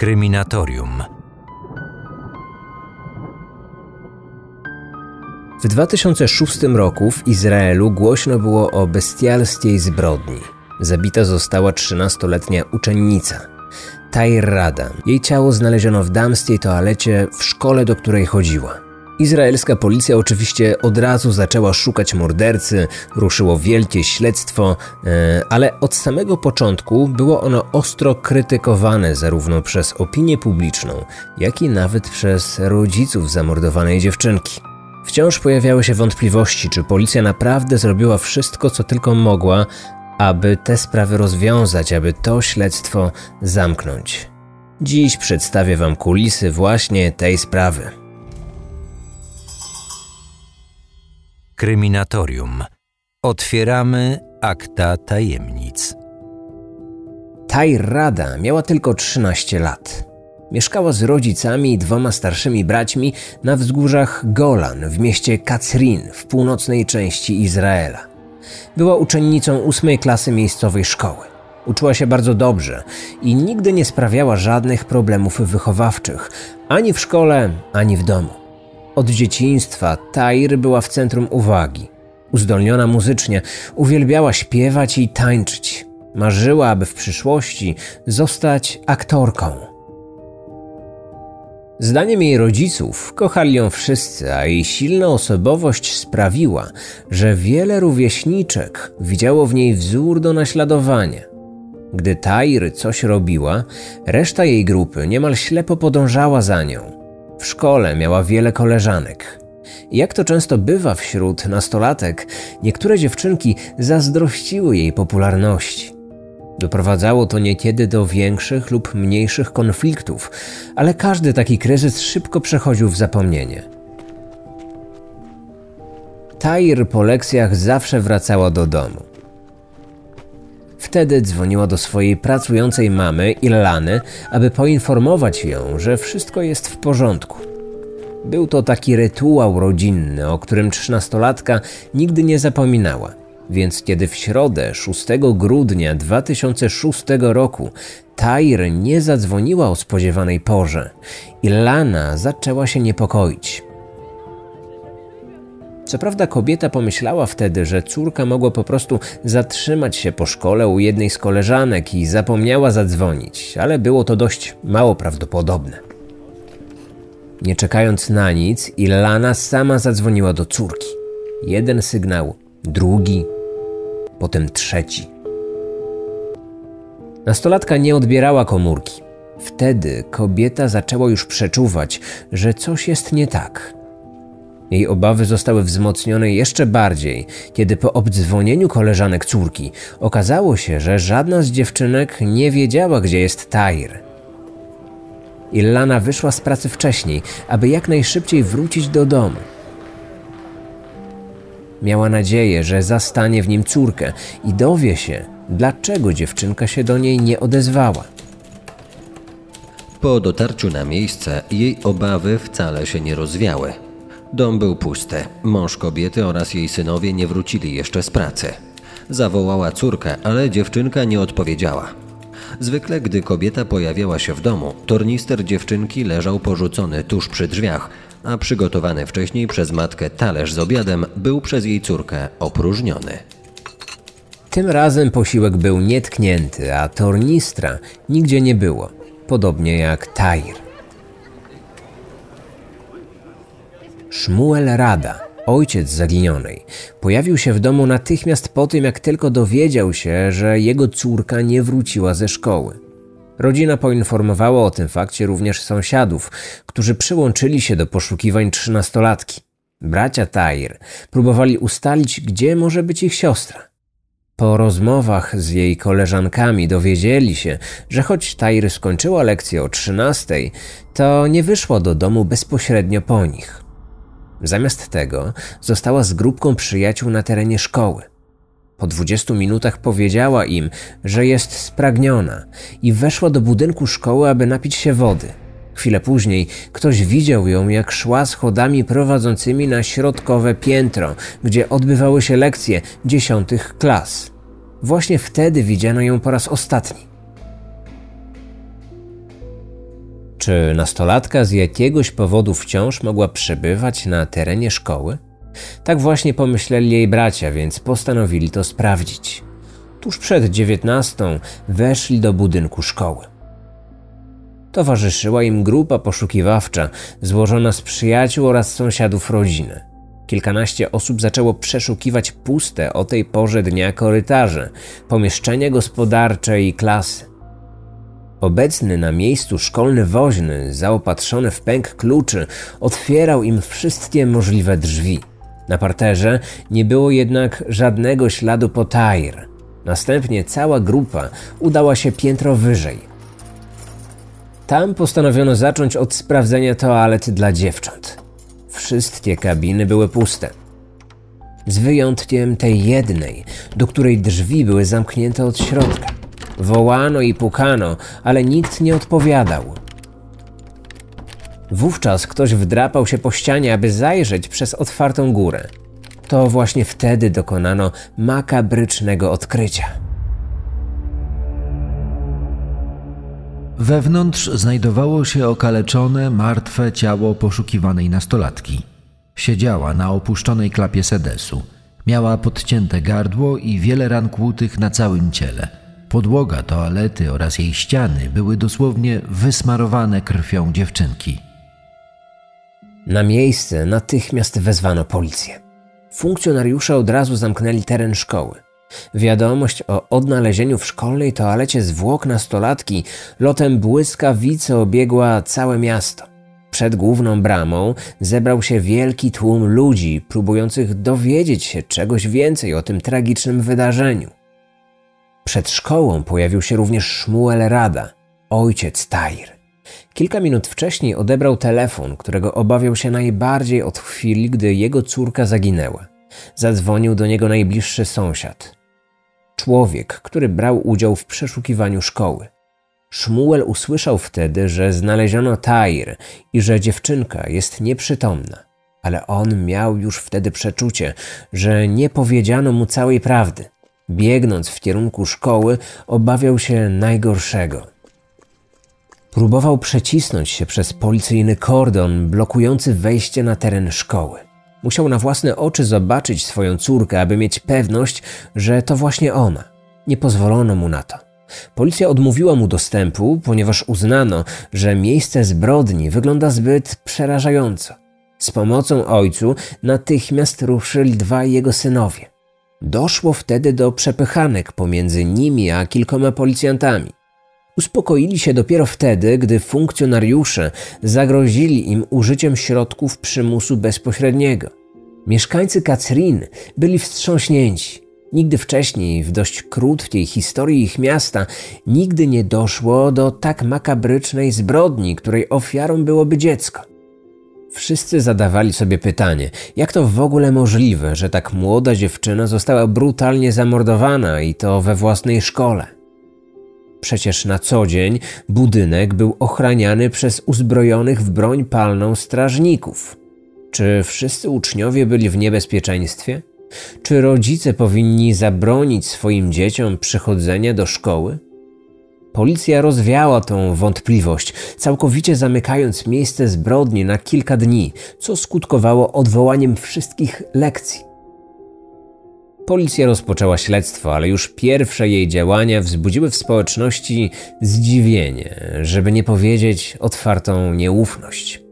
Kryminatorium. W 2006 roku w Izraelu głośno było o bestialskiej zbrodni. Zabita została 13-letnia uczennica. Tair Rada. Jej ciało znaleziono w damskiej toalecie w szkole, do której chodziła. Izraelska policja oczywiście od razu zaczęła szukać mordercy, ruszyło wielkie śledztwo, e, ale od samego początku było ono ostro krytykowane zarówno przez opinię publiczną, jak i nawet przez rodziców zamordowanej dziewczynki. Wciąż pojawiały się wątpliwości, czy policja naprawdę zrobiła wszystko, co tylko mogła, aby te sprawy rozwiązać, aby to śledztwo zamknąć. Dziś przedstawię Wam kulisy właśnie tej sprawy. Kryminatorium. Otwieramy akta tajemnic. Rada miała tylko 13 lat. Mieszkała z rodzicami i dwoma starszymi braćmi na wzgórzach Golan w mieście Kacrin w północnej części Izraela. Była uczennicą ósmej klasy miejscowej szkoły. Uczyła się bardzo dobrze i nigdy nie sprawiała żadnych problemów wychowawczych, ani w szkole, ani w domu. Od dzieciństwa Tair była w centrum uwagi. Uzdolniona muzycznie, uwielbiała śpiewać i tańczyć. Marzyła, aby w przyszłości zostać aktorką. Zdaniem jej rodziców kochali ją wszyscy, a jej silna osobowość sprawiła, że wiele rówieśniczek widziało w niej wzór do naśladowania. Gdy Tair coś robiła, reszta jej grupy niemal ślepo podążała za nią – w szkole miała wiele koleżanek. Jak to często bywa wśród nastolatek, niektóre dziewczynki zazdrościły jej popularności. Doprowadzało to niekiedy do większych lub mniejszych konfliktów, ale każdy taki kryzys szybko przechodził w zapomnienie. Tair po lekcjach zawsze wracała do domu. Wtedy dzwoniła do swojej pracującej mamy, Illany, aby poinformować ją, że wszystko jest w porządku. Był to taki rytuał rodzinny, o którym trzynastolatka nigdy nie zapominała. Więc kiedy w środę 6 grudnia 2006 roku Tair nie zadzwoniła o spodziewanej porze, Ilana zaczęła się niepokoić. Co prawda kobieta pomyślała wtedy, że córka mogła po prostu zatrzymać się po szkole u jednej z koleżanek i zapomniała zadzwonić, ale było to dość mało prawdopodobne. Nie czekając na nic, Ilana sama zadzwoniła do córki. Jeden sygnał, drugi, potem trzeci. Nastolatka nie odbierała komórki. Wtedy kobieta zaczęła już przeczuwać, że coś jest nie tak. Jej obawy zostały wzmocnione jeszcze bardziej, kiedy po obdzwonieniu koleżanek córki okazało się, że żadna z dziewczynek nie wiedziała, gdzie jest Tair. Illana wyszła z pracy wcześniej, aby jak najszybciej wrócić do domu. Miała nadzieję, że zastanie w nim córkę i dowie się, dlaczego dziewczynka się do niej nie odezwała. Po dotarciu na miejsce jej obawy wcale się nie rozwiały. Dom był pusty. Mąż kobiety oraz jej synowie nie wrócili jeszcze z pracy. Zawołała córkę, ale dziewczynka nie odpowiedziała. Zwykle, gdy kobieta pojawiała się w domu, tornister dziewczynki leżał porzucony tuż przy drzwiach, a przygotowany wcześniej przez matkę talerz z obiadem był przez jej córkę opróżniony. Tym razem posiłek był nietknięty, a tornistra nigdzie nie było, podobnie jak Tair. Szmuel Rada, ojciec zaginionej, pojawił się w domu natychmiast po tym, jak tylko dowiedział się, że jego córka nie wróciła ze szkoły. Rodzina poinformowała o tym fakcie również sąsiadów, którzy przyłączyli się do poszukiwań trzynastolatki. Bracia Tair próbowali ustalić, gdzie może być ich siostra. Po rozmowach z jej koleżankami dowiedzieli się, że choć Tair skończyła lekcję o 13, to nie wyszła do domu bezpośrednio po nich. Zamiast tego została z grupką przyjaciół na terenie szkoły. Po dwudziestu minutach powiedziała im, że jest spragniona i weszła do budynku szkoły, aby napić się wody. Chwilę później ktoś widział ją, jak szła schodami prowadzącymi na środkowe piętro, gdzie odbywały się lekcje dziesiątych klas. Właśnie wtedy widziano ją po raz ostatni. Czy nastolatka z jakiegoś powodu wciąż mogła przebywać na terenie szkoły? Tak właśnie pomyśleli jej bracia, więc postanowili to sprawdzić. Tuż przed dziewiętnastą weszli do budynku szkoły. Towarzyszyła im grupa poszukiwawcza złożona z przyjaciół oraz sąsiadów rodziny. Kilkanaście osób zaczęło przeszukiwać puste o tej porze dnia korytarze, pomieszczenia gospodarcze i klasy. Obecny na miejscu szkolny woźny, zaopatrzony w pęk kluczy, otwierał im wszystkie możliwe drzwi. Na parterze nie było jednak żadnego śladu po Tair. Następnie cała grupa udała się piętro wyżej. Tam postanowiono zacząć od sprawdzenia toalet dla dziewcząt. Wszystkie kabiny były puste. Z wyjątkiem tej jednej, do której drzwi były zamknięte od środka. Wołano i pukano, ale nikt nie odpowiadał. Wówczas ktoś wdrapał się po ścianie, aby zajrzeć przez otwartą górę. To właśnie wtedy dokonano makabrycznego odkrycia. Wewnątrz znajdowało się okaleczone, martwe ciało poszukiwanej nastolatki. Siedziała na opuszczonej klapie sedesu. Miała podcięte gardło i wiele ran kłutych na całym ciele. Podłoga toalety oraz jej ściany były dosłownie wysmarowane krwią dziewczynki. Na miejsce natychmiast wezwano policję. Funkcjonariusze od razu zamknęli teren szkoły. Wiadomość o odnalezieniu w szkolnej toalecie zwłok nastolatki lotem błyskawicy obiegła całe miasto. Przed główną bramą zebrał się wielki tłum ludzi, próbujących dowiedzieć się czegoś więcej o tym tragicznym wydarzeniu. Przed szkołą pojawił się również Szmuel Rada, ojciec Tair. Kilka minut wcześniej odebrał telefon, którego obawiał się najbardziej od chwili, gdy jego córka zaginęła. Zadzwonił do niego najbliższy sąsiad. Człowiek, który brał udział w przeszukiwaniu szkoły. Szmuel usłyszał wtedy, że znaleziono Tair i że dziewczynka jest nieprzytomna, ale on miał już wtedy przeczucie, że nie powiedziano mu całej prawdy. Biegnąc w kierunku szkoły, obawiał się najgorszego. Próbował przecisnąć się przez policyjny kordon blokujący wejście na teren szkoły. Musiał na własne oczy zobaczyć swoją córkę, aby mieć pewność, że to właśnie ona. Nie pozwolono mu na to. Policja odmówiła mu dostępu, ponieważ uznano, że miejsce zbrodni wygląda zbyt przerażająco. Z pomocą ojcu natychmiast ruszyli dwaj jego synowie. Doszło wtedy do przepychanek pomiędzy nimi a kilkoma policjantami. Uspokoili się dopiero wtedy, gdy funkcjonariusze zagrozili im użyciem środków przymusu bezpośredniego. Mieszkańcy Katrin byli wstrząśnięci. Nigdy wcześniej, w dość krótkiej historii ich miasta, nigdy nie doszło do tak makabrycznej zbrodni, której ofiarą byłoby dziecko. Wszyscy zadawali sobie pytanie, jak to w ogóle możliwe, że tak młoda dziewczyna została brutalnie zamordowana i to we własnej szkole. Przecież na co dzień budynek był ochraniany przez uzbrojonych w broń palną strażników. Czy wszyscy uczniowie byli w niebezpieczeństwie? Czy rodzice powinni zabronić swoim dzieciom przychodzenia do szkoły? Policja rozwiała tą wątpliwość, całkowicie zamykając miejsce zbrodni na kilka dni, co skutkowało odwołaniem wszystkich lekcji. Policja rozpoczęła śledztwo, ale już pierwsze jej działania wzbudziły w społeczności zdziwienie, żeby nie powiedzieć otwartą nieufność.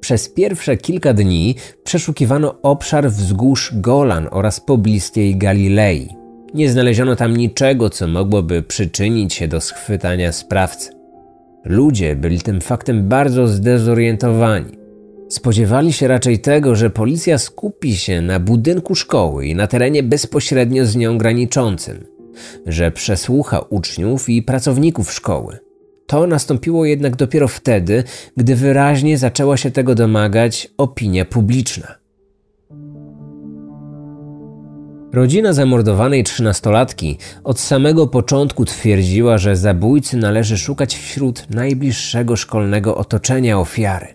Przez pierwsze kilka dni przeszukiwano obszar wzgórz Golan oraz pobliskiej Galilei. Nie znaleziono tam niczego, co mogłoby przyczynić się do schwytania sprawcy. Ludzie byli tym faktem bardzo zdezorientowani. Spodziewali się raczej tego, że policja skupi się na budynku szkoły i na terenie bezpośrednio z nią graniczącym, że przesłucha uczniów i pracowników szkoły. To nastąpiło jednak dopiero wtedy, gdy wyraźnie zaczęła się tego domagać opinia publiczna. Rodzina zamordowanej trzynastolatki od samego początku twierdziła, że zabójcy należy szukać wśród najbliższego szkolnego otoczenia ofiary.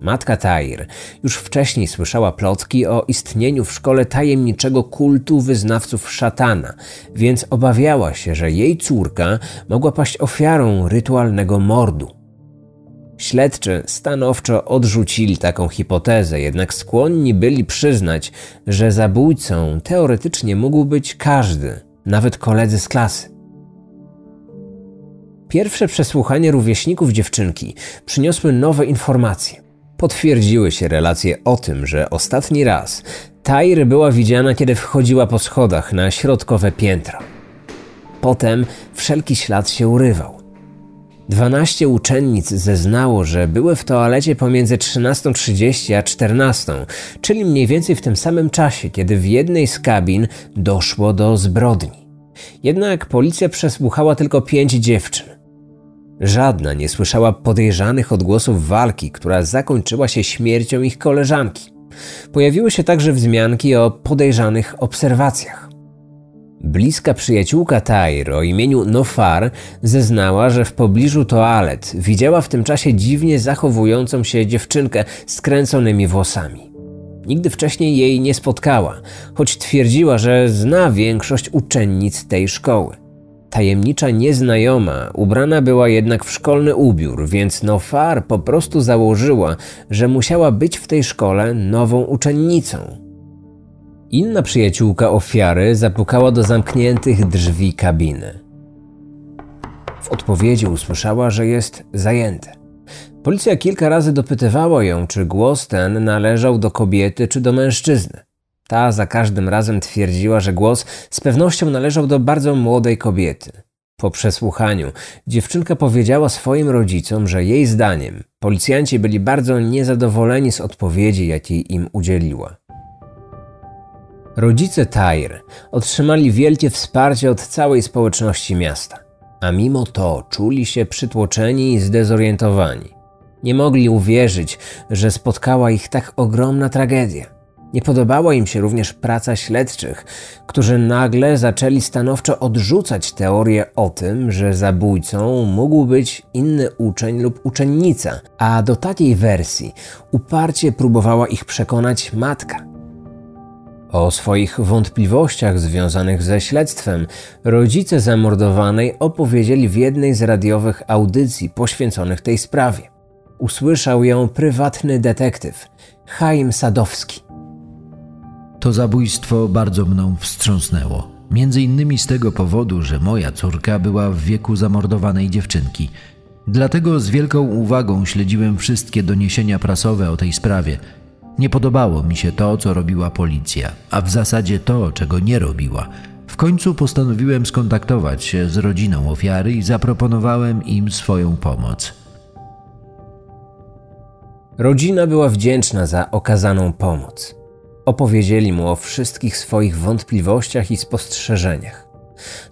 Matka Tair już wcześniej słyszała plotki o istnieniu w szkole tajemniczego kultu wyznawców szatana, więc obawiała się, że jej córka mogła paść ofiarą rytualnego mordu. Śledczy stanowczo odrzucili taką hipotezę, jednak skłonni byli przyznać, że zabójcą teoretycznie mógł być każdy, nawet koledzy z klasy. Pierwsze przesłuchanie rówieśników dziewczynki przyniosły nowe informacje. Potwierdziły się relacje o tym, że ostatni raz Tyr była widziana, kiedy wchodziła po schodach na środkowe piętro. Potem wszelki ślad się urywał. Dwanaście uczennic zeznało, że były w toalecie pomiędzy 13.30 a 14, czyli mniej więcej w tym samym czasie, kiedy w jednej z kabin doszło do zbrodni. Jednak policja przesłuchała tylko pięć dziewczyn. Żadna nie słyszała podejrzanych odgłosów walki, która zakończyła się śmiercią ich koleżanki. Pojawiły się także wzmianki o podejrzanych obserwacjach. Bliska przyjaciółka Tyr o imieniu Nofar zeznała, że w pobliżu toalet widziała w tym czasie dziwnie zachowującą się dziewczynkę z kręconymi włosami. Nigdy wcześniej jej nie spotkała, choć twierdziła, że zna większość uczennic tej szkoły. Tajemnicza nieznajoma ubrana była jednak w szkolny ubiór, więc Nofar po prostu założyła, że musiała być w tej szkole nową uczennicą. Inna przyjaciółka ofiary zapukała do zamkniętych drzwi kabiny. W odpowiedzi usłyszała, że jest zajęte. Policja kilka razy dopytywała ją, czy głos ten należał do kobiety czy do mężczyzny. Ta za każdym razem twierdziła, że głos z pewnością należał do bardzo młodej kobiety. Po przesłuchaniu dziewczynka powiedziała swoim rodzicom, że jej zdaniem policjanci byli bardzo niezadowoleni z odpowiedzi, jakiej im udzieliła. Rodzice Tyre otrzymali wielkie wsparcie od całej społeczności miasta, a mimo to czuli się przytłoczeni i zdezorientowani. Nie mogli uwierzyć, że spotkała ich tak ogromna tragedia. Nie podobała im się również praca śledczych, którzy nagle zaczęli stanowczo odrzucać teorię o tym, że zabójcą mógł być inny uczeń lub uczennica, a do takiej wersji uparcie próbowała ich przekonać matka. O swoich wątpliwościach związanych ze śledztwem rodzice zamordowanej opowiedzieli w jednej z radiowych audycji poświęconych tej sprawie. Usłyszał ją prywatny detektyw, Chaim Sadowski. To zabójstwo bardzo mną wstrząsnęło. Między innymi z tego powodu, że moja córka była w wieku zamordowanej dziewczynki. Dlatego z wielką uwagą śledziłem wszystkie doniesienia prasowe o tej sprawie. Nie podobało mi się to, co robiła policja, a w zasadzie to, czego nie robiła. W końcu postanowiłem skontaktować się z rodziną ofiary i zaproponowałem im swoją pomoc. Rodzina była wdzięczna za okazaną pomoc. Opowiedzieli mu o wszystkich swoich wątpliwościach i spostrzeżeniach.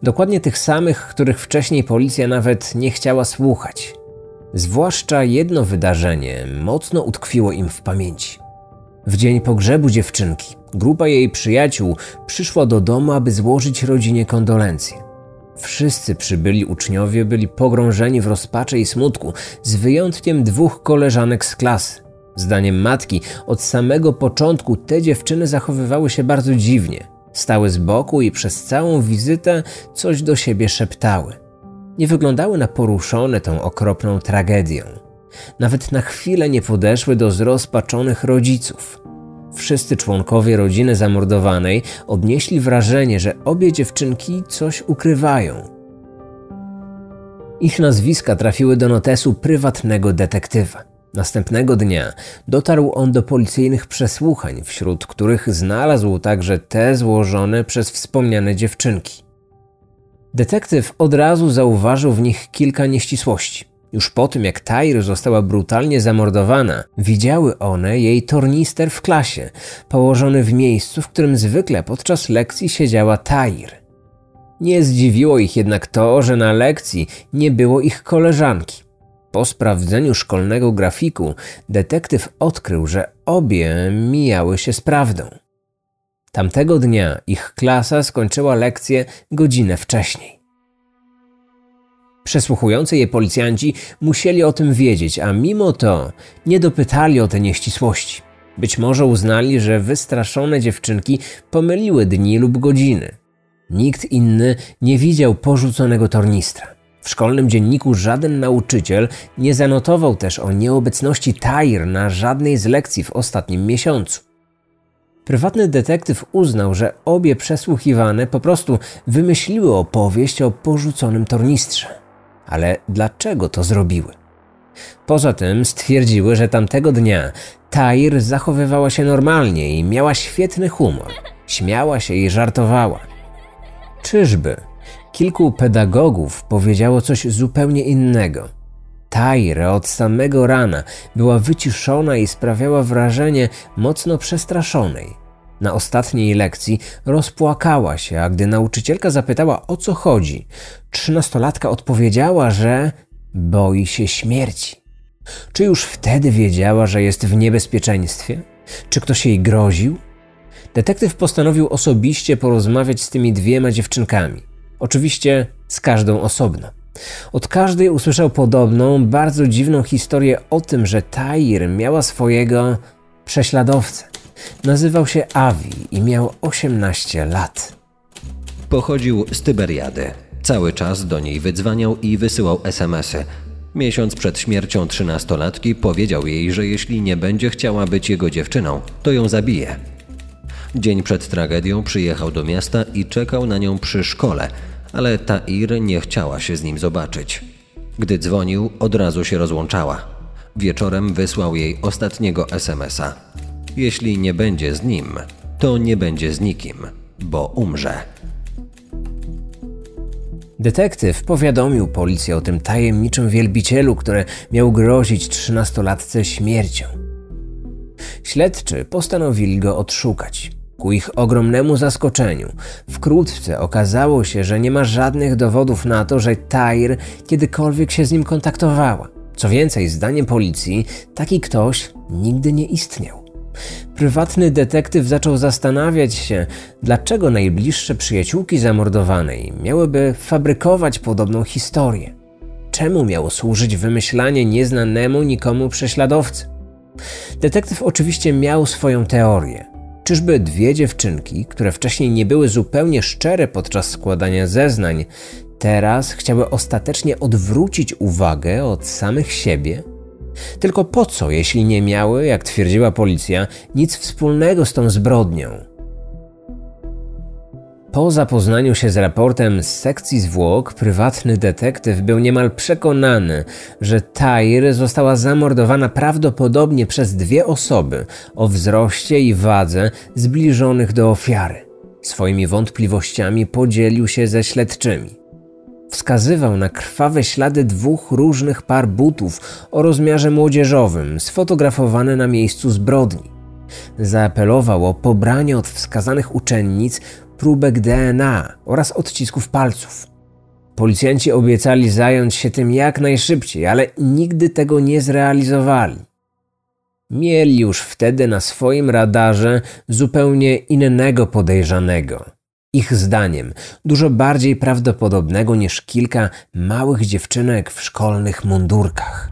Dokładnie tych samych, których wcześniej policja nawet nie chciała słuchać. Zwłaszcza jedno wydarzenie mocno utkwiło im w pamięci. W dzień pogrzebu dziewczynki, grupa jej przyjaciół przyszła do domu, aby złożyć rodzinie kondolencje. Wszyscy przybyli uczniowie byli pogrążeni w rozpaczy i smutku, z wyjątkiem dwóch koleżanek z klasy. Zdaniem matki, od samego początku te dziewczyny zachowywały się bardzo dziwnie. Stały z boku i przez całą wizytę coś do siebie szeptały. Nie wyglądały na poruszone tą okropną tragedią. Nawet na chwilę nie podeszły do zrozpaczonych rodziców. Wszyscy członkowie rodziny zamordowanej odnieśli wrażenie, że obie dziewczynki coś ukrywają. Ich nazwiska trafiły do notesu prywatnego detektywa. Następnego dnia dotarł on do policyjnych przesłuchań, wśród których znalazł także te złożone przez wspomniane dziewczynki. Detektyw od razu zauważył w nich kilka nieścisłości. Już po tym, jak Tyr została brutalnie zamordowana, widziały one jej tornister w klasie, położony w miejscu, w którym zwykle podczas lekcji siedziała Tyr. Nie zdziwiło ich jednak to, że na lekcji nie było ich koleżanki. Po sprawdzeniu szkolnego grafiku, detektyw odkrył, że obie mijały się z prawdą. Tamtego dnia ich klasa skończyła lekcję godzinę wcześniej. Przesłuchujący je policjanci musieli o tym wiedzieć, a mimo to nie dopytali o te nieścisłości. Być może uznali, że wystraszone dziewczynki pomyliły dni lub godziny. Nikt inny nie widział porzuconego tornistra. W szkolnym dzienniku żaden nauczyciel nie zanotował też o nieobecności Tair na żadnej z lekcji w ostatnim miesiącu. Prywatny detektyw uznał, że obie przesłuchiwane po prostu wymyśliły opowieść o porzuconym tornistrze. Ale dlaczego to zrobiły? Poza tym stwierdziły, że tamtego dnia Tair zachowywała się normalnie i miała świetny humor. Śmiała się i żartowała. Czyżby? Kilku pedagogów powiedziało coś zupełnie innego. Tair od samego rana była wyciszona i sprawiała wrażenie mocno przestraszonej. Na ostatniej lekcji rozpłakała się, a gdy nauczycielka zapytała o co chodzi, trzynastolatka odpowiedziała, że boi się śmierci. Czy już wtedy wiedziała, że jest w niebezpieczeństwie? Czy ktoś jej groził? Detektyw postanowił osobiście porozmawiać z tymi dwiema dziewczynkami. Oczywiście z każdą osobno. Od każdej usłyszał podobną, bardzo dziwną historię o tym, że Tair miała swojego prześladowcę. Nazywał się Avi i miał 18 lat. Pochodził z Tyberiady. Cały czas do niej wydzwaniał i wysyłał SMSy. Miesiąc przed śmiercią trzynastolatki powiedział jej, że jeśli nie będzie chciała być jego dziewczyną, to ją zabije. Dzień przed tragedią przyjechał do miasta i czekał na nią przy szkole, ale Tair nie chciała się z nim zobaczyć. Gdy dzwonił, od razu się rozłączała. Wieczorem wysłał jej ostatniego SMS-a. Jeśli nie będzie z nim, to nie będzie z nikim, bo umrze. Detektyw powiadomił policję o tym tajemniczym wielbicielu, który miał grozić trzynastolatce śmiercią. Śledczy postanowili go odszukać. Ku ich ogromnemu zaskoczeniu, wkrótce okazało się, że nie ma żadnych dowodów na to, że Tair kiedykolwiek się z nim kontaktowała. Co więcej, zdaniem policji, taki ktoś nigdy nie istniał. Prywatny detektyw zaczął zastanawiać się, dlaczego najbliższe przyjaciółki zamordowanej miałyby fabrykować podobną historię. Czemu miało służyć wymyślanie nieznanemu nikomu prześladowcy? Detektyw oczywiście miał swoją teorię. Czyżby dwie dziewczynki, które wcześniej nie były zupełnie szczere podczas składania zeznań, teraz chciały ostatecznie odwrócić uwagę od samych siebie? Tylko po co, jeśli nie miały, jak twierdziła policja, nic wspólnego z tą zbrodnią? Po zapoznaniu się z raportem z sekcji zwłok, prywatny detektyw był niemal przekonany, że Tair została zamordowana prawdopodobnie przez dwie osoby o wzroście i wadze zbliżonych do ofiary. Swoimi wątpliwościami podzielił się ze śledczymi. Wskazywał na krwawe ślady dwóch różnych par butów o rozmiarze młodzieżowym, sfotografowane na miejscu zbrodni. Zaapelował o pobranie od wskazanych uczennic próbek DNA oraz odcisków palców. Policjanci obiecali zająć się tym jak najszybciej, ale nigdy tego nie zrealizowali. Mieli już wtedy na swoim radarze zupełnie innego podejrzanego. Ich zdaniem dużo bardziej prawdopodobnego niż kilka małych dziewczynek w szkolnych mundurkach.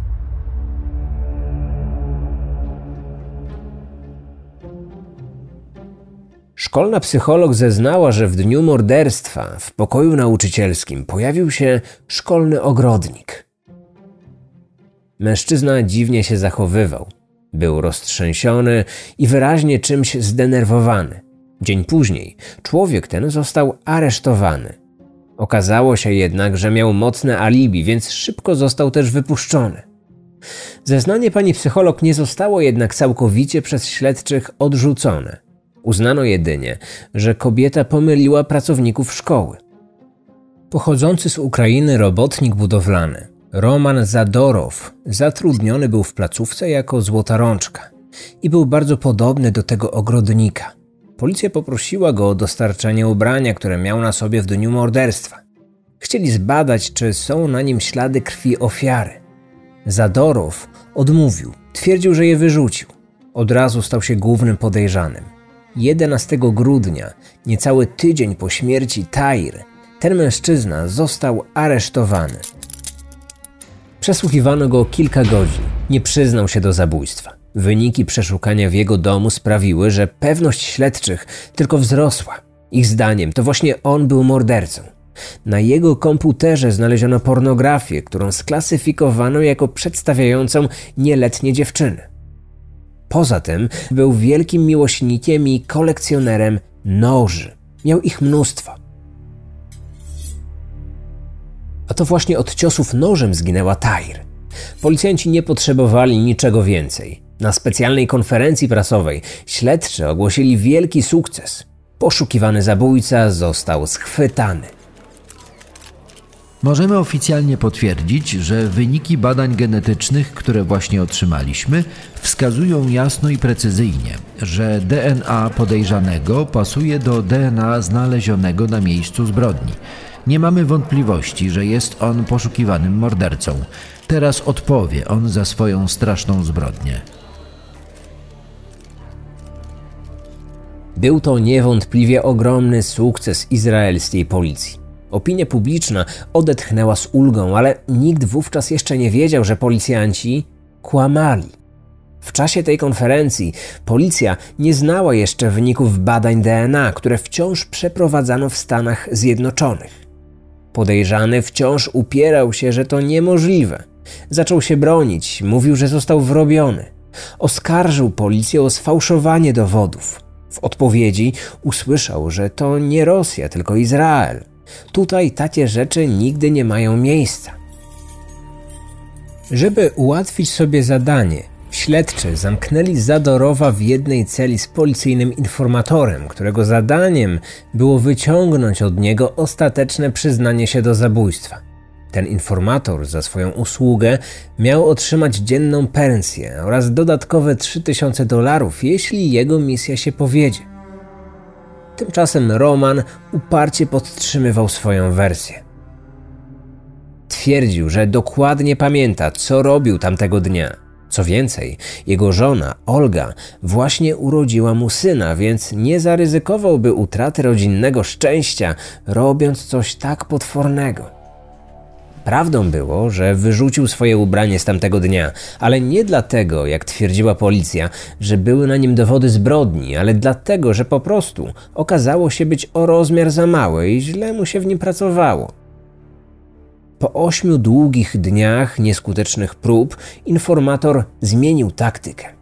Szkolna psycholog zeznała, że w dniu morderstwa w pokoju nauczycielskim pojawił się szkolny ogrodnik. Mężczyzna dziwnie się zachowywał. Był roztrzęsiony i wyraźnie czymś zdenerwowany. Dzień później człowiek ten został aresztowany. Okazało się jednak, że miał mocne alibi, więc szybko został też wypuszczony. Zeznanie pani psycholog nie zostało jednak całkowicie przez śledczych odrzucone. Uznano jedynie, że kobieta pomyliła pracowników szkoły. Pochodzący z Ukrainy robotnik budowlany Roman Zadorow zatrudniony był w placówce jako złota rączka i był bardzo podobny do tego ogrodnika. Policja poprosiła go o dostarczenie ubrania, które miał na sobie w dniu morderstwa. Chcieli zbadać, czy są na nim ślady krwi ofiary. Zadorow odmówił, twierdził, że je wyrzucił. Od razu stał się głównym podejrzanym. 11 grudnia, niecały tydzień po śmierci Tair, ten mężczyzna został aresztowany. Przesłuchiwano go kilka godzin. Nie przyznał się do zabójstwa. Wyniki przeszukania w jego domu sprawiły, że pewność śledczych tylko wzrosła. Ich zdaniem to właśnie on był mordercą. Na jego komputerze znaleziono pornografię, którą sklasyfikowano jako przedstawiającą nieletnie dziewczyny. Poza tym był wielkim miłośnikiem i kolekcjonerem noży. Miał ich mnóstwo. A to właśnie od ciosów nożem zginęła Tair. Policjanci nie potrzebowali niczego więcej. Na specjalnej konferencji prasowej śledczy ogłosili wielki sukces. Poszukiwany zabójca został schwytany. Możemy oficjalnie potwierdzić, że wyniki badań genetycznych, które właśnie otrzymaliśmy, wskazują jasno i precyzyjnie, że DNA podejrzanego pasuje do DNA znalezionego na miejscu zbrodni. Nie mamy wątpliwości, że jest on poszukiwanym mordercą. Teraz odpowie on za swoją straszną zbrodnię. Był to niewątpliwie ogromny sukces izraelskiej policji. Opinia publiczna odetchnęła z ulgą, ale nikt wówczas jeszcze nie wiedział, że policjanci kłamali. W czasie tej konferencji policja nie znała jeszcze wyników badań DNA, które wciąż przeprowadzano w Stanach Zjednoczonych. Podejrzany wciąż upierał się, że to niemożliwe. Zaczął się bronić, mówił, że został wrobiony. Oskarżył policję o sfałszowanie dowodów. W odpowiedzi usłyszał, że to nie Rosja, tylko Izrael. Tutaj takie rzeczy nigdy nie mają miejsca. Żeby ułatwić sobie zadanie, śledczy zamknęli Zadorowa w jednej celi z policyjnym informatorem, którego zadaniem było wyciągnąć od niego ostateczne przyznanie się do zabójstwa. Ten informator za swoją usługę miał otrzymać dzienną pensję oraz dodatkowe 3000 dolarów, jeśli jego misja się powiedzie. Tymczasem Roman uparcie podtrzymywał swoją wersję. Twierdził, że dokładnie pamięta, co robił tamtego dnia. Co więcej, jego żona, Olga, właśnie urodziła mu syna, więc nie zaryzykowałby utraty rodzinnego szczęścia, robiąc coś tak potwornego. Prawdą było, że wyrzucił swoje ubranie z tamtego dnia, ale nie dlatego, jak twierdziła policja, że były na nim dowody zbrodni, ale dlatego, że po prostu okazało się być o rozmiar za małe i źle mu się w nim pracowało. Po ośmiu długich dniach nieskutecznych prób informator zmienił taktykę.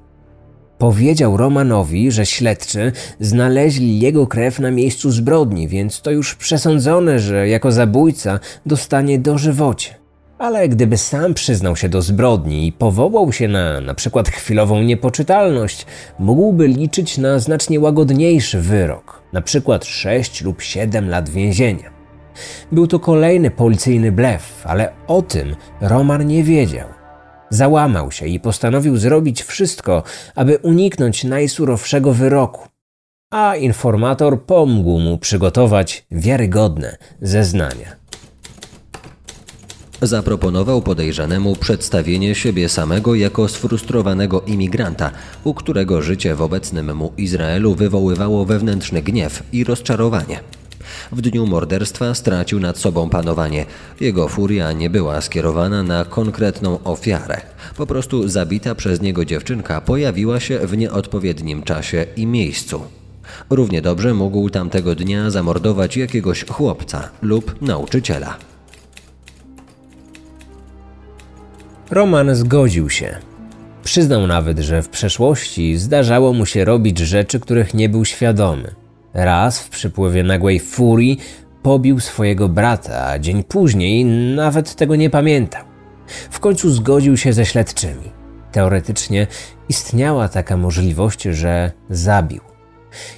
Powiedział Romanowi, że śledczy znaleźli jego krew na miejscu zbrodni, więc to już przesądzone, że jako zabójca dostanie dożywocie. Ale gdyby sam przyznał się do zbrodni i powołał się na na przykład chwilową niepoczytalność, mógłby liczyć na znacznie łagodniejszy wyrok, na przykład 6 lub 7 lat więzienia. Był to kolejny policyjny blef, ale o tym Roman nie wiedział. Załamał się i postanowił zrobić wszystko, aby uniknąć najsurowszego wyroku. A informator pomógł mu przygotować wiarygodne zeznania. Zaproponował podejrzanemu przedstawienie siebie samego jako sfrustrowanego imigranta, u którego życie w obecnym mu Izraelu wywoływało wewnętrzny gniew i rozczarowanie. W dniu morderstwa stracił nad sobą panowanie. Jego furia nie była skierowana na konkretną ofiarę. Po prostu zabita przez niego dziewczynka pojawiła się w nieodpowiednim czasie i miejscu. Równie dobrze mógł tamtego dnia zamordować jakiegoś chłopca lub nauczyciela. Roman zgodził się. Przyznał nawet, że w przeszłości zdarzało mu się robić rzeczy, których nie był świadomy. Raz w przypływie nagłej furii pobił swojego brata, a dzień później nawet tego nie pamiętał. W końcu zgodził się ze śledczymi. Teoretycznie istniała taka możliwość, że zabił.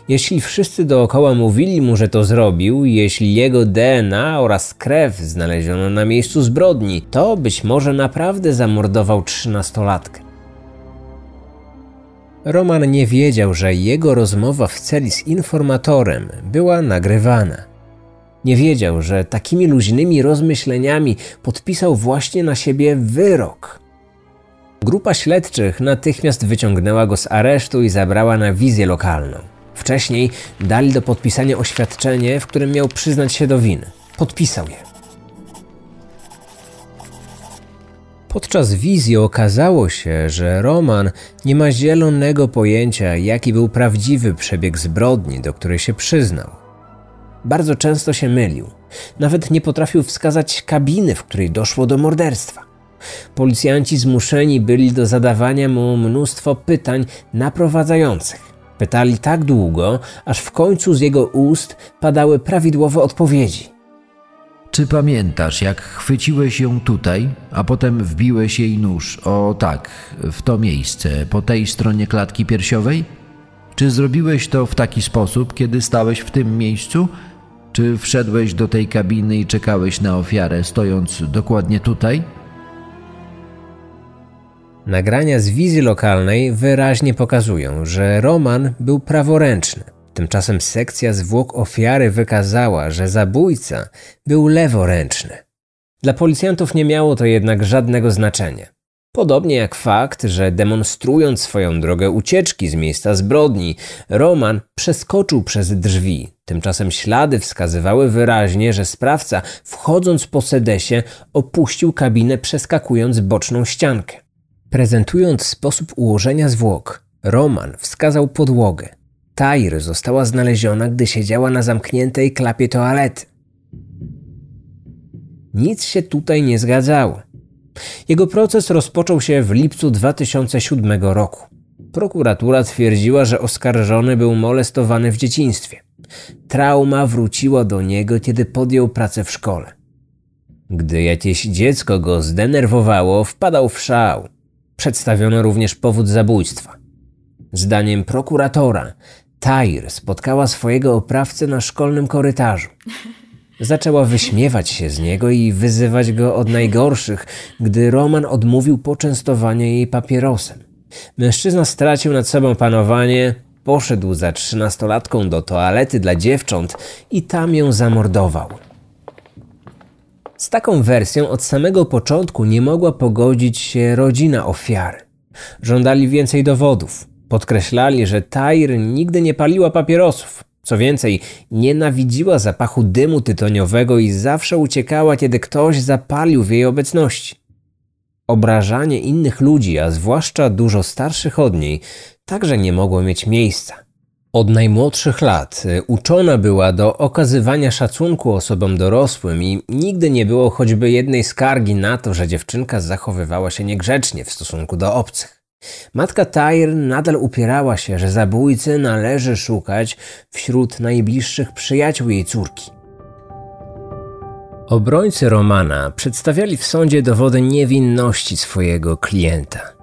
Jeśli wszyscy dookoła mówili mu, że to zrobił, jeśli jego DNA oraz krew znaleziono na miejscu zbrodni, to być może naprawdę zamordował trzynastolatkę. Roman nie wiedział, że jego rozmowa w celi z informatorem była nagrywana. Nie wiedział, że takimi luźnymi rozmyśleniami podpisał właśnie na siebie wyrok. Grupa śledczych natychmiast wyciągnęła go z aresztu i zabrała na wizję lokalną. Wcześniej dali do podpisania oświadczenie, w którym miał przyznać się do winy. Podpisał je. Podczas wizji okazało się, że Roman nie ma zielonego pojęcia, jaki był prawdziwy przebieg zbrodni, do której się przyznał. Bardzo często się mylił. Nawet nie potrafił wskazać kabiny, w której doszło do morderstwa. Policjanci zmuszeni byli do zadawania mu mnóstwo pytań naprowadzających. Pytali tak długo, aż w końcu z jego ust padały prawidłowe odpowiedzi. Czy pamiętasz, jak chwyciłeś ją tutaj, a potem wbiłeś jej nóż, o tak, w to miejsce, po tej stronie klatki piersiowej? Czy zrobiłeś to w taki sposób, kiedy stałeś w tym miejscu? Czy wszedłeś do tej kabiny i czekałeś na ofiarę, stojąc dokładnie tutaj? Nagrania z wizji lokalnej wyraźnie pokazują, że Roman był praworęczny. Tymczasem sekcja zwłok ofiary wykazała, że zabójca był leworęczny. Dla policjantów nie miało to jednak żadnego znaczenia. Podobnie jak fakt, że demonstrując swoją drogę ucieczki z miejsca zbrodni, Roman przeskoczył przez drzwi. Tymczasem ślady wskazywały wyraźnie, że sprawca, wchodząc po sedesie, opuścił kabinę przeskakując boczną ściankę. Prezentując sposób ułożenia zwłok, Roman wskazał podłogę. Tajr została znaleziona, gdy siedziała na zamkniętej klapie toalety. Nic się tutaj nie zgadzało. Jego proces rozpoczął się w lipcu 2007 roku. Prokuratura twierdziła, że oskarżony był molestowany w dzieciństwie. Trauma wróciła do niego, kiedy podjął pracę w szkole. Gdy jakieś dziecko go zdenerwowało, wpadał w szał. Przedstawiono również powód zabójstwa. Zdaniem prokuratora, Tyr spotkała swojego oprawcę na szkolnym korytarzu. Zaczęła wyśmiewać się z niego i wyzywać go od najgorszych, gdy Roman odmówił poczęstowania jej papierosem. Mężczyzna stracił nad sobą panowanie, poszedł za trzynastolatką do toalety dla dziewcząt i tam ją zamordował. Z taką wersją od samego początku nie mogła pogodzić się rodzina ofiary. Żądali więcej dowodów. Podkreślali, że Tyr nigdy nie paliła papierosów. Co więcej, nienawidziła zapachu dymu tytoniowego i zawsze uciekała, kiedy ktoś zapalił w jej obecności. Obrażanie innych ludzi, a zwłaszcza dużo starszych od niej, także nie mogło mieć miejsca. Od najmłodszych lat y, uczona była do okazywania szacunku osobom dorosłym i nigdy nie było choćby jednej skargi na to, że dziewczynka zachowywała się niegrzecznie w stosunku do obcych. Matka Tyr nadal upierała się, że zabójcy należy szukać wśród najbliższych przyjaciół jej córki. Obrońcy Romana przedstawiali w sądzie dowody niewinności swojego klienta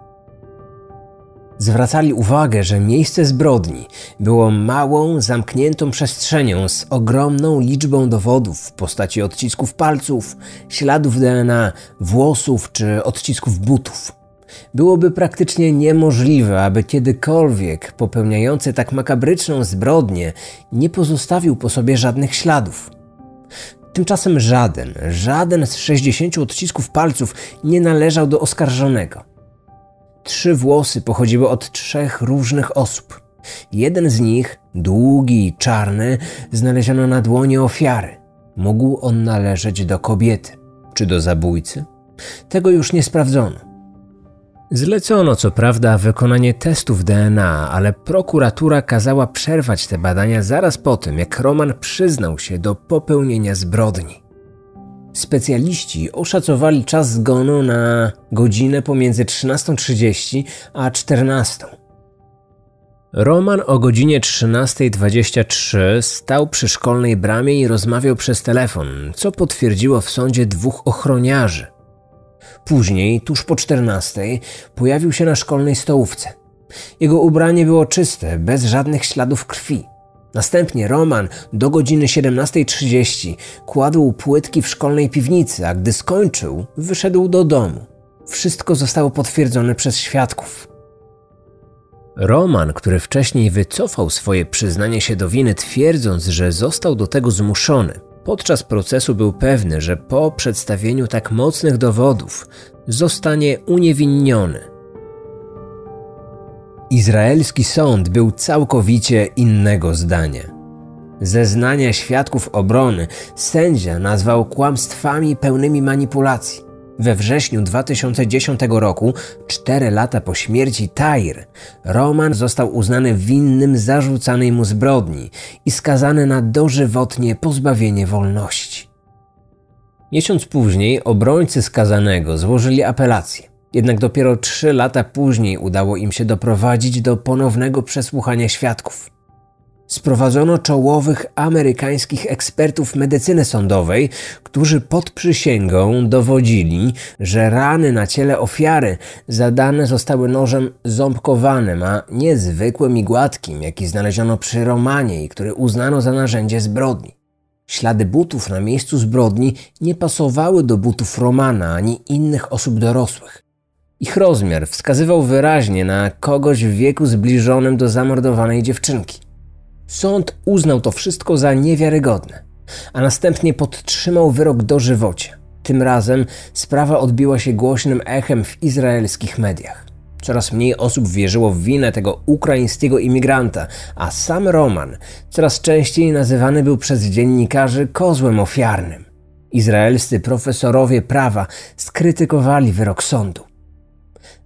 zwracali uwagę, że miejsce zbrodni było małą, zamkniętą przestrzenią z ogromną liczbą dowodów w postaci odcisków palców, śladów DNA, włosów czy odcisków butów. Byłoby praktycznie niemożliwe, aby kiedykolwiek popełniający tak makabryczną zbrodnię nie pozostawił po sobie żadnych śladów. Tymczasem żaden, żaden z 60 odcisków palców nie należał do oskarżonego. Trzy włosy pochodziły od trzech różnych osób. Jeden z nich, długi i czarny, znaleziono na dłoni ofiary. Mógł on należeć do kobiety czy do zabójcy? Tego już nie sprawdzono. Zlecono co prawda wykonanie testów DNA, ale prokuratura kazała przerwać te badania zaraz po tym, jak Roman przyznał się do popełnienia zbrodni. Specjaliści oszacowali czas zgonu na godzinę pomiędzy 13.30 a 14. Roman o godzinie 13.23 stał przy szkolnej bramie i rozmawiał przez telefon, co potwierdziło w sądzie dwóch ochroniarzy. Później, tuż po 14, pojawił się na szkolnej stołówce. Jego ubranie było czyste, bez żadnych śladów krwi. Następnie Roman do godziny 17.30 kładł płytki w szkolnej piwnicy, a gdy skończył, wyszedł do domu. Wszystko zostało potwierdzone przez świadków. Roman, który wcześniej wycofał swoje przyznanie się do winy, twierdząc, że został do tego zmuszony, podczas procesu był pewny, że po przedstawieniu tak mocnych dowodów zostanie uniewinniony. Izraelski sąd był całkowicie innego zdania. Zeznania świadków obrony sędzia nazwał kłamstwami pełnymi manipulacji. We wrześniu 2010 roku, cztery lata po śmierci Tair, Roman został uznany winnym zarzucanej mu zbrodni i skazany na dożywotnie pozbawienie wolności. Miesiąc później obrońcy skazanego złożyli apelację. Jednak dopiero trzy lata później udało im się doprowadzić do ponownego przesłuchania świadków. Sprowadzono czołowych amerykańskich ekspertów medycyny sądowej, którzy pod przysięgą dowodzili, że rany na ciele ofiary zadane zostały nożem ząbkowanym, a nie zwykłym i gładkim, jaki znaleziono przy Romanie i który uznano za narzędzie zbrodni. Ślady butów na miejscu zbrodni nie pasowały do butów Romana ani innych osób dorosłych. Ich rozmiar wskazywał wyraźnie na kogoś w wieku zbliżonym do zamordowanej dziewczynki. Sąd uznał to wszystko za niewiarygodne, a następnie podtrzymał wyrok dożywocie. Tym razem sprawa odbiła się głośnym echem w izraelskich mediach. Coraz mniej osób wierzyło w winę tego ukraińskiego imigranta, a sam Roman coraz częściej nazywany był przez dziennikarzy kozłem ofiarnym. Izraelscy profesorowie prawa skrytykowali wyrok sądu.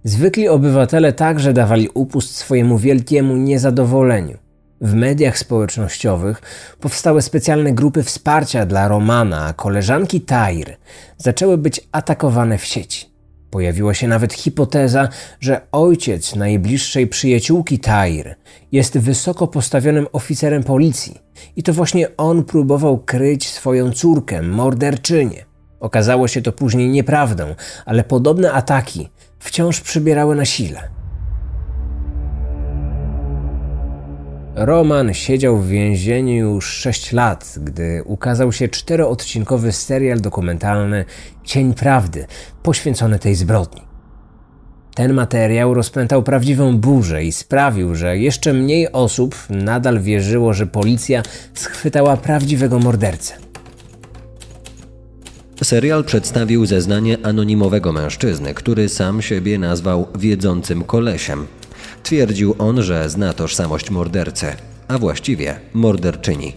Zwykli obywatele także dawali upust swojemu wielkiemu niezadowoleniu. W mediach społecznościowych powstały specjalne grupy wsparcia dla Romana, a koleżanki Tair zaczęły być atakowane w sieci. Pojawiła się nawet hipoteza, że ojciec najbliższej przyjaciółki Tair jest wysoko postawionym oficerem policji i to właśnie on próbował kryć swoją córkę, morderczynię. Okazało się to później nieprawdą, ale podobne ataki wciąż przybierały na sile. Roman siedział w więzieniu już 6 lat, gdy ukazał się czteroodcinkowy serial dokumentalny Cień Prawdy, poświęcony tej zbrodni. Ten materiał rozpętał prawdziwą burzę i sprawił, że jeszcze mniej osób nadal wierzyło, że policja schwytała prawdziwego mordercę. Serial przedstawił zeznanie anonimowego mężczyzny, który sam siebie nazwał wiedzącym kolesiem. Twierdził on, że zna tożsamość mordercy, a właściwie morderczyni.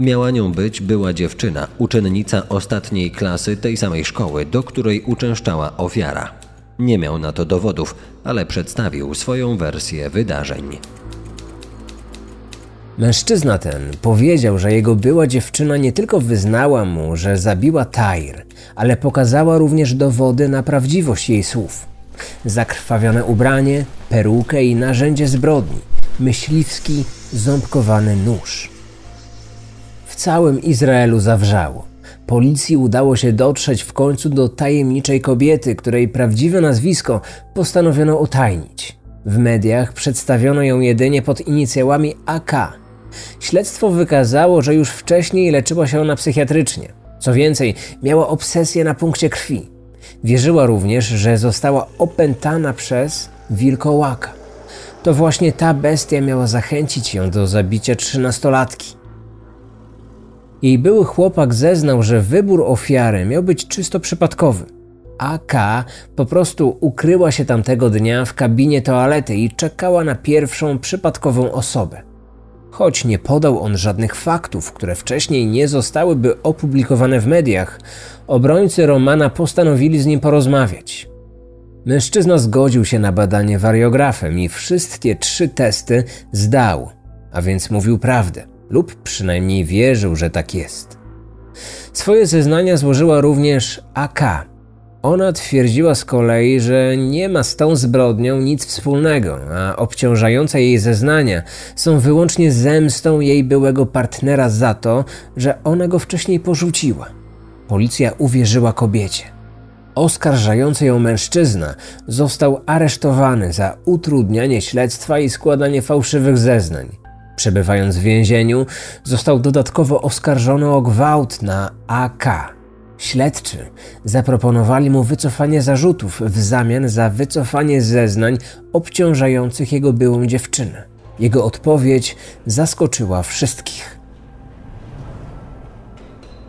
Miała nią być była dziewczyna, uczennica ostatniej klasy tej samej szkoły, do której uczęszczała ofiara. Nie miał na to dowodów, ale przedstawił swoją wersję wydarzeń. Mężczyzna ten powiedział, że jego była dziewczyna nie tylko wyznała mu, że zabiła Tair, ale pokazała również dowody na prawdziwość jej słów. Zakrwawione ubranie, perukę i narzędzie zbrodni, myśliwski, ząbkowany nóż. W całym Izraelu zawrzało. Policji udało się dotrzeć w końcu do tajemniczej kobiety, której prawdziwe nazwisko postanowiono utajnić. W mediach przedstawiono ją jedynie pod inicjałami AK. Śledztwo wykazało, że już wcześniej leczyła się ona psychiatrycznie. Co więcej, miała obsesję na punkcie krwi. Wierzyła również, że została opętana przez wilkołaka. To właśnie ta bestia miała zachęcić ją do zabicia trzynastolatki. Jej były chłopak zeznał, że wybór ofiary miał być czysto przypadkowy. AK po prostu ukryła się tamtego dnia w kabinie toalety i czekała na pierwszą przypadkową osobę. Choć nie podał on żadnych faktów, które wcześniej nie zostałyby opublikowane w mediach, obrońcy Romana postanowili z nim porozmawiać. Mężczyzna zgodził się na badanie wariografem i wszystkie trzy testy zdał, a więc mówił prawdę, lub przynajmniej wierzył, że tak jest. Swoje zeznania złożyła również AK, ona twierdziła z kolei, że nie ma z tą zbrodnią nic wspólnego, a obciążające jej zeznania są wyłącznie zemstą jej byłego partnera za to, że ona go wcześniej porzuciła. Policja uwierzyła kobiecie. Oskarżający ją mężczyzna został aresztowany za utrudnianie śledztwa i składanie fałszywych zeznań. Przebywając w więzieniu, został dodatkowo oskarżony o gwałt na AK Śledczy zaproponowali mu wycofanie zarzutów w zamian za wycofanie zeznań obciążających jego byłą dziewczynę. Jego odpowiedź zaskoczyła wszystkich.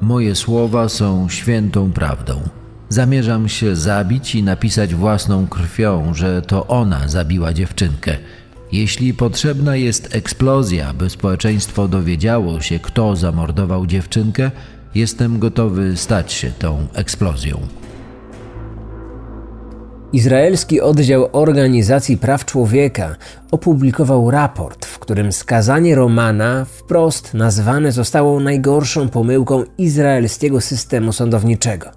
Moje słowa są świętą prawdą. Zamierzam się zabić i napisać własną krwią, że to ona zabiła dziewczynkę. Jeśli potrzebna jest eksplozja, by społeczeństwo dowiedziało się, kto zamordował dziewczynkę, Jestem gotowy stać się tą eksplozją. Izraelski oddział Organizacji Praw Człowieka opublikował raport, w którym skazanie Romana wprost nazwane zostało najgorszą pomyłką izraelskiego systemu sądowniczego.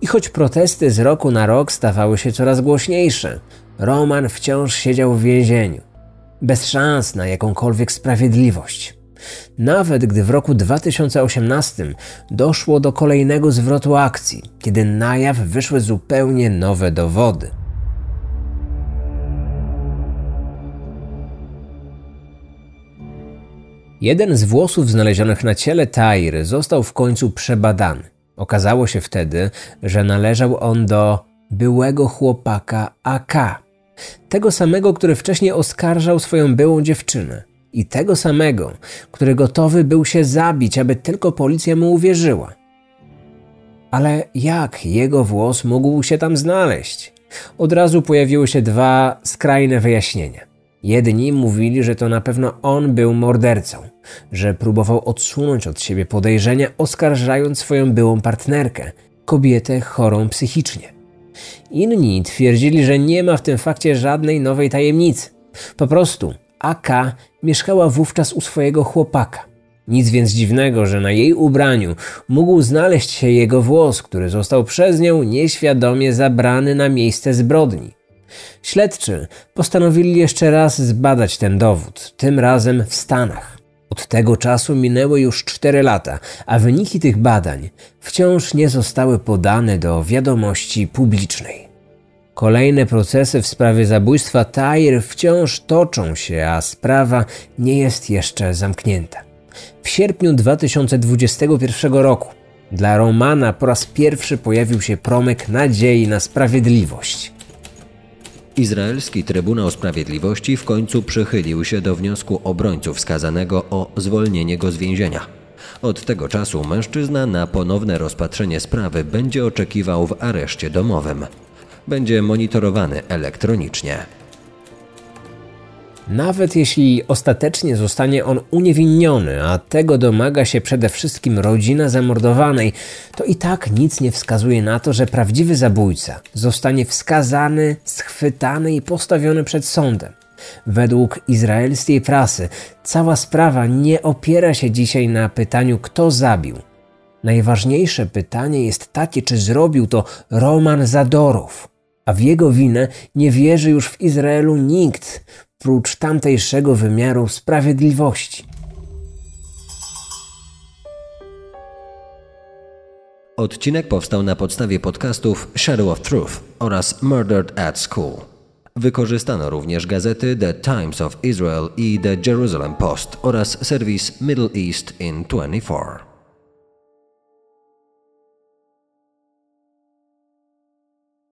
I choć protesty z roku na rok stawały się coraz głośniejsze, Roman wciąż siedział w więzieniu, bez szans na jakąkolwiek sprawiedliwość. Nawet gdy w roku 2018 doszło do kolejnego zwrotu akcji, kiedy na jaw wyszły zupełnie nowe dowody. Jeden z włosów znalezionych na ciele Tairy został w końcu przebadany. Okazało się wtedy, że należał on do byłego chłopaka AK, tego samego, który wcześniej oskarżał swoją byłą dziewczynę i tego samego, który gotowy był się zabić, aby tylko policja mu uwierzyła. Ale jak jego włos mógł się tam znaleźć? Od razu pojawiły się dwa skrajne wyjaśnienia. Jedni mówili, że to na pewno on był mordercą, że próbował odsunąć od siebie podejrzenia, oskarżając swoją byłą partnerkę, kobietę chorą psychicznie. Inni twierdzili, że nie ma w tym fakcie żadnej nowej tajemnicy. Po prostu AK mieszkała wówczas u swojego chłopaka. Nic więc dziwnego, że na jej ubraniu mógł znaleźć się jego włos, który został przez nią nieświadomie zabrany na miejsce zbrodni. Śledczy postanowili jeszcze raz zbadać ten dowód, tym razem w Stanach. Od tego czasu minęły już cztery lata, a wyniki tych badań wciąż nie zostały podane do wiadomości publicznej. Kolejne procesy w sprawie zabójstwa Tyre wciąż toczą się, a sprawa nie jest jeszcze zamknięta. W sierpniu 2021 roku dla Romana po raz pierwszy pojawił się promyk nadziei na sprawiedliwość. Izraelski Trybunał Sprawiedliwości w końcu przychylił się do wniosku obrońców skazanego o zwolnienie go z więzienia. Od tego czasu mężczyzna na ponowne rozpatrzenie sprawy będzie oczekiwał w areszcie domowym. Będzie monitorowany elektronicznie. Nawet jeśli ostatecznie zostanie on uniewinniony, a tego domaga się przede wszystkim rodzina zamordowanej, to i tak nic nie wskazuje na to, że prawdziwy zabójca zostanie wskazany, schwytany i postawiony przed sądem. Według izraelskiej prasy cała sprawa nie opiera się dzisiaj na pytaniu, kto zabił. Najważniejsze pytanie jest takie, czy zrobił to Roman Zadorow a w jego winę nie wierzy już w Izraelu nikt, prócz tamtejszego wymiaru sprawiedliwości. Odcinek powstał na podstawie podcastów Shadow of Truth oraz Murdered at School. Wykorzystano również gazety The Times of Israel i The Jerusalem Post oraz serwis Middle East in 24.